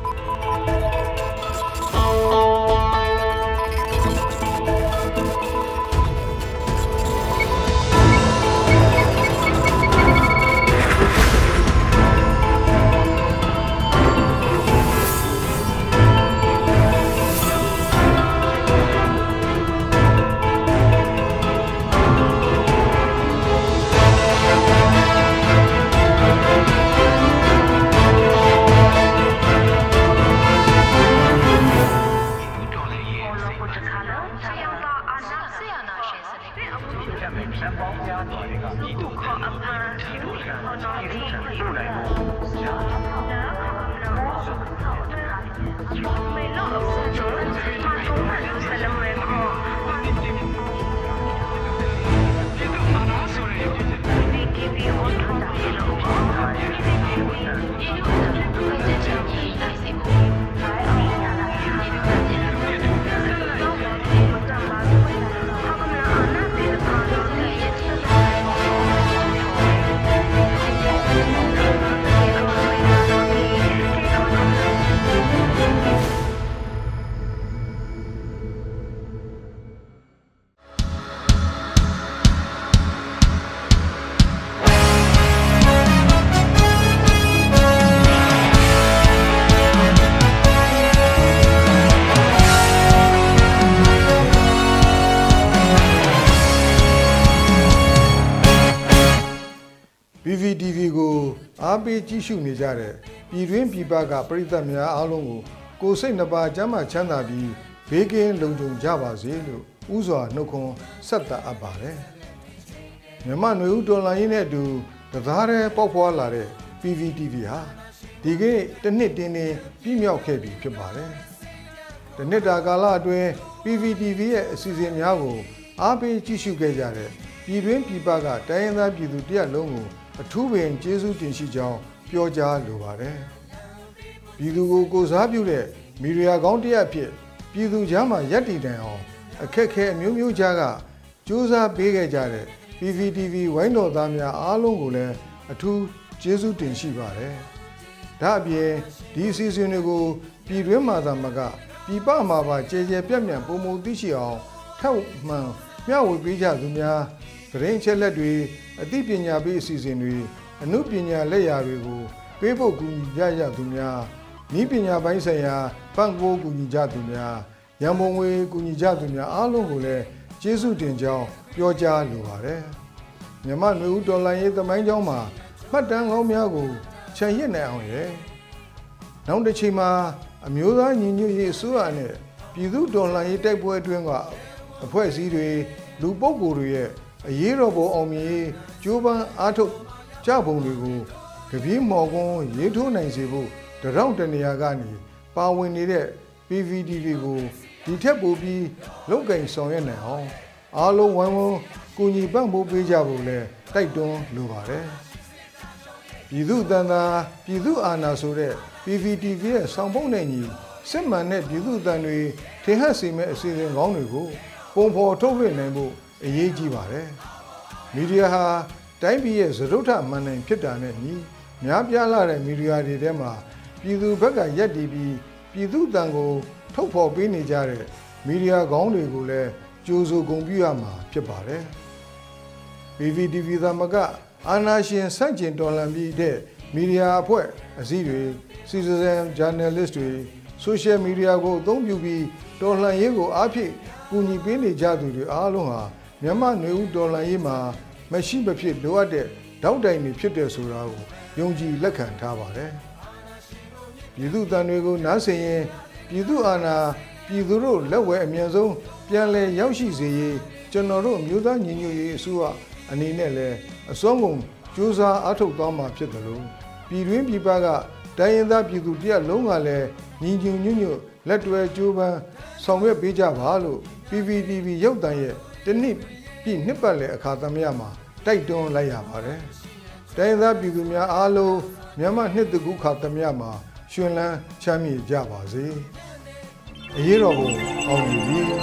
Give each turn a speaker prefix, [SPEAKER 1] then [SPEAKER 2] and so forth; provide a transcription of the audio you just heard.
[SPEAKER 1] you
[SPEAKER 2] အမှုဖြစ်ပေါင်းများစွာတွေကဤဒုက္ခ
[SPEAKER 3] အားပေးကြည့်ရှုနေကြတဲ့ပြည်တွင်းပြည်ပကပရိသတ်များအားလုံးကိုကိုယ်စိတ်နှပါကျမ်းမာချမ်းသာပြီးဘေးကင်းလုံခြုံကြပါစေလို့ဥစွာနှုတ်ခွန်းဆက်သအပ်ပါတယ်။မြမနွေဦးတော်လိုင်းရေးနဲ့အတူတသားတည်းပေါက်ဖွာလာတဲ့ PVTV ဟာဒီကနေ့တစ်နှစ်တင်းတင်းပြည့်မြောက်ခဲ့ပြီဖြစ်ပါတယ်။တနစ်တာကာလအတွင်း PVTV ရဲ့အစီအစဉ်များကိုအားပေးကြည့်ရှုခဲ့ကြတဲ့ပြည်တွင်းပြည်ပကတိုင်းရင်းသားပြည်သူတရက်လုံးကို အထူးပင်ကျေးဇူးတင်ရှိကြောင်းပြောကြားလိုပါတယ်။ပြည်သူကိုကိုစားပြုတဲ့မီဒီယာကောင်းတစ်ရက်အဖြစ်ပြည်သူကြားမှာရပ်တည်တိုင်အောင်အခက်အခဲအမျိုးမျိုးကြားကစူးစမ်းပေးခဲ့ကြတဲ့ PVTV ဝိုင်းတော်သားများအားလုံးကိုလည်းအထူးကျေးဇူးတင်ရှိပါတယ်။ဒါအပြင်ဒီအစီအစဉ်တွေကိုပြည်တွင်းမှာသာမကပြည်ပမှာပါကြည်ကြဲပြန့်ပြန့်ပုံမသိရှိအောင်ထောက်မှန်မျှဝေပေးကြသူများ သတင်းအချက်လက်တွေအသိပညာပေးအစီအစဉ်တွေအမှုပညာလက်ရာတွေကိုပေးဖို့ကူညီကြရသူများဤပညာပိုင်းဆိုင်ရာပံ့ပိုးကူညီကြသူများရန်ပုံငွေကူညီကြသူများအားလုံးကိုလည်းကျေးဇူးတင်ကြောင်းပြောကြားလိုပါတယ်မြမနွေဦးတော်လိုင်းရေးသမိုင်းကြောင်းမှာမှတ်တမ်းကောင်းများကိုခြံရစ်နိုင်အောင်ရဲ့နောက်တစ်ချိန်မှာအမျိုးသားညီညွတ်ရေးအစိုးရနဲ့ပြည်သူတော်လှန်ရေးတိုက်ပွဲအတွင်းကအဖွဲ့အစည်းတွေလူပုဂ္ဂိုလ်တွေရဲ့ အရေးတော်ပုံအောင်မြင်ရေးကြိုးပမ်းအားထုတ်ကြပုံတွေကိုတပြေးမော်ကွန်းရေးထိုးနိုင်စေဖို့တရောင့်တနေရာကနေပါဝင်နေတဲ့ PVTV ကိုဒီထက်ပိုပြီးလုတ်ကင်ဆောင်ရွက်နိုင်အောင်အားလုံးဝိုင်းဝန်းကူညီပံ့ပိုးပေးကြဖို့လဲတိုက်တွန်းလိုပါတယ်ပြည်သူတန်တာပြည်သူအာဏာဆိုတဲ့ PVTV ရဲ့ဆောင်ပုတ်နဲ့ညီစစ်မှန်တဲ့ပြည်သူတန်တွေထင်ဟပ်စေမဲ့အစီအစဉ်ကောင်းတွေကိုပုံဖော်ထုတ်လွှင့်နိုင်ဖို့ အရေးကြီးပါတယ်။မီဒီယာဟာတိုင်းပြည်ရဲ့သရုတ်ထမှန်နိုင်ဖြစ်တာနဲ့ညီများပြားလာတဲ့မီဒီယာတွေထဲမှာပြည်သူဘက်ကရက်တည်ပြီးပြည်သူတန်ကိုထုတ်ဖော်ပေးနေကြတဲ့မီဒီယာကောင်းတွေကိုလည်းကြိုးစိုးဂုဏ်ပြုရမှာဖြစ်ပါတယ်။ PVTV သမကအာနာရှင်စန့်ကျင်တော်လှန်ပြီးတဲ့မီဒီယာအဖွဲ့အစည်းတွေ citizen journalist တွေ social media ကိုအသုံးပြုပြီးတော်လှန်ရေးကိုအားဖြည့်ကူညီပေးနေကြသူတွေအားလုံးဟာ မြန်မာ့ຫນွေဦးတော်လှန်ရေးမှာမရှိမဖြစ်လိုအပ်တဲ့တောက်တိုင်တွေဖြစ်တယ်ဆိုတာကိုယုံကြည်လက်ခံထားပါတယ်။ပြည်သူတန်တွေကိုနားဆင်ရင်ပြည်သူအာဏာပြည်သူတို့လက်ဝဲအမြန်ဆုံးပြန်လည်ရောက်ရှိစေရေးကျွန်တော်တို့မြို့သားညီညွတ်ရေးအစိုးရအနေနဲ့လည်းအစွမ်းကုန်စူးစမ်းအားထုတ်သွားမှာဖြစ်တယ်လို့ပြည်တွင်းပြည်ပကတိုင်းရင်းသားပြည်သူတရက်လုံးကလည်းညီညွတ်ညွတ်ညွတ်လက်တွဲကြိုးပမ်းဆောင်ရွက်ပေးကြပါလို့ PPTV ရုပ်သံရဲ့တနည်း ပြည့်နှစ်ပတ်လည်အခါသမယမှာတိုက်တွန်းလိုက်ရပါတယ်။တိုင်းရင်းသားပြည်သူများအားလုံးမြန်မာနှစ်တကူခါသမယမှာရှင်လန်းချမ်းမြေ့ကြပါစေ။အရေးတော်ပုံအောင်မြင်ပြီ။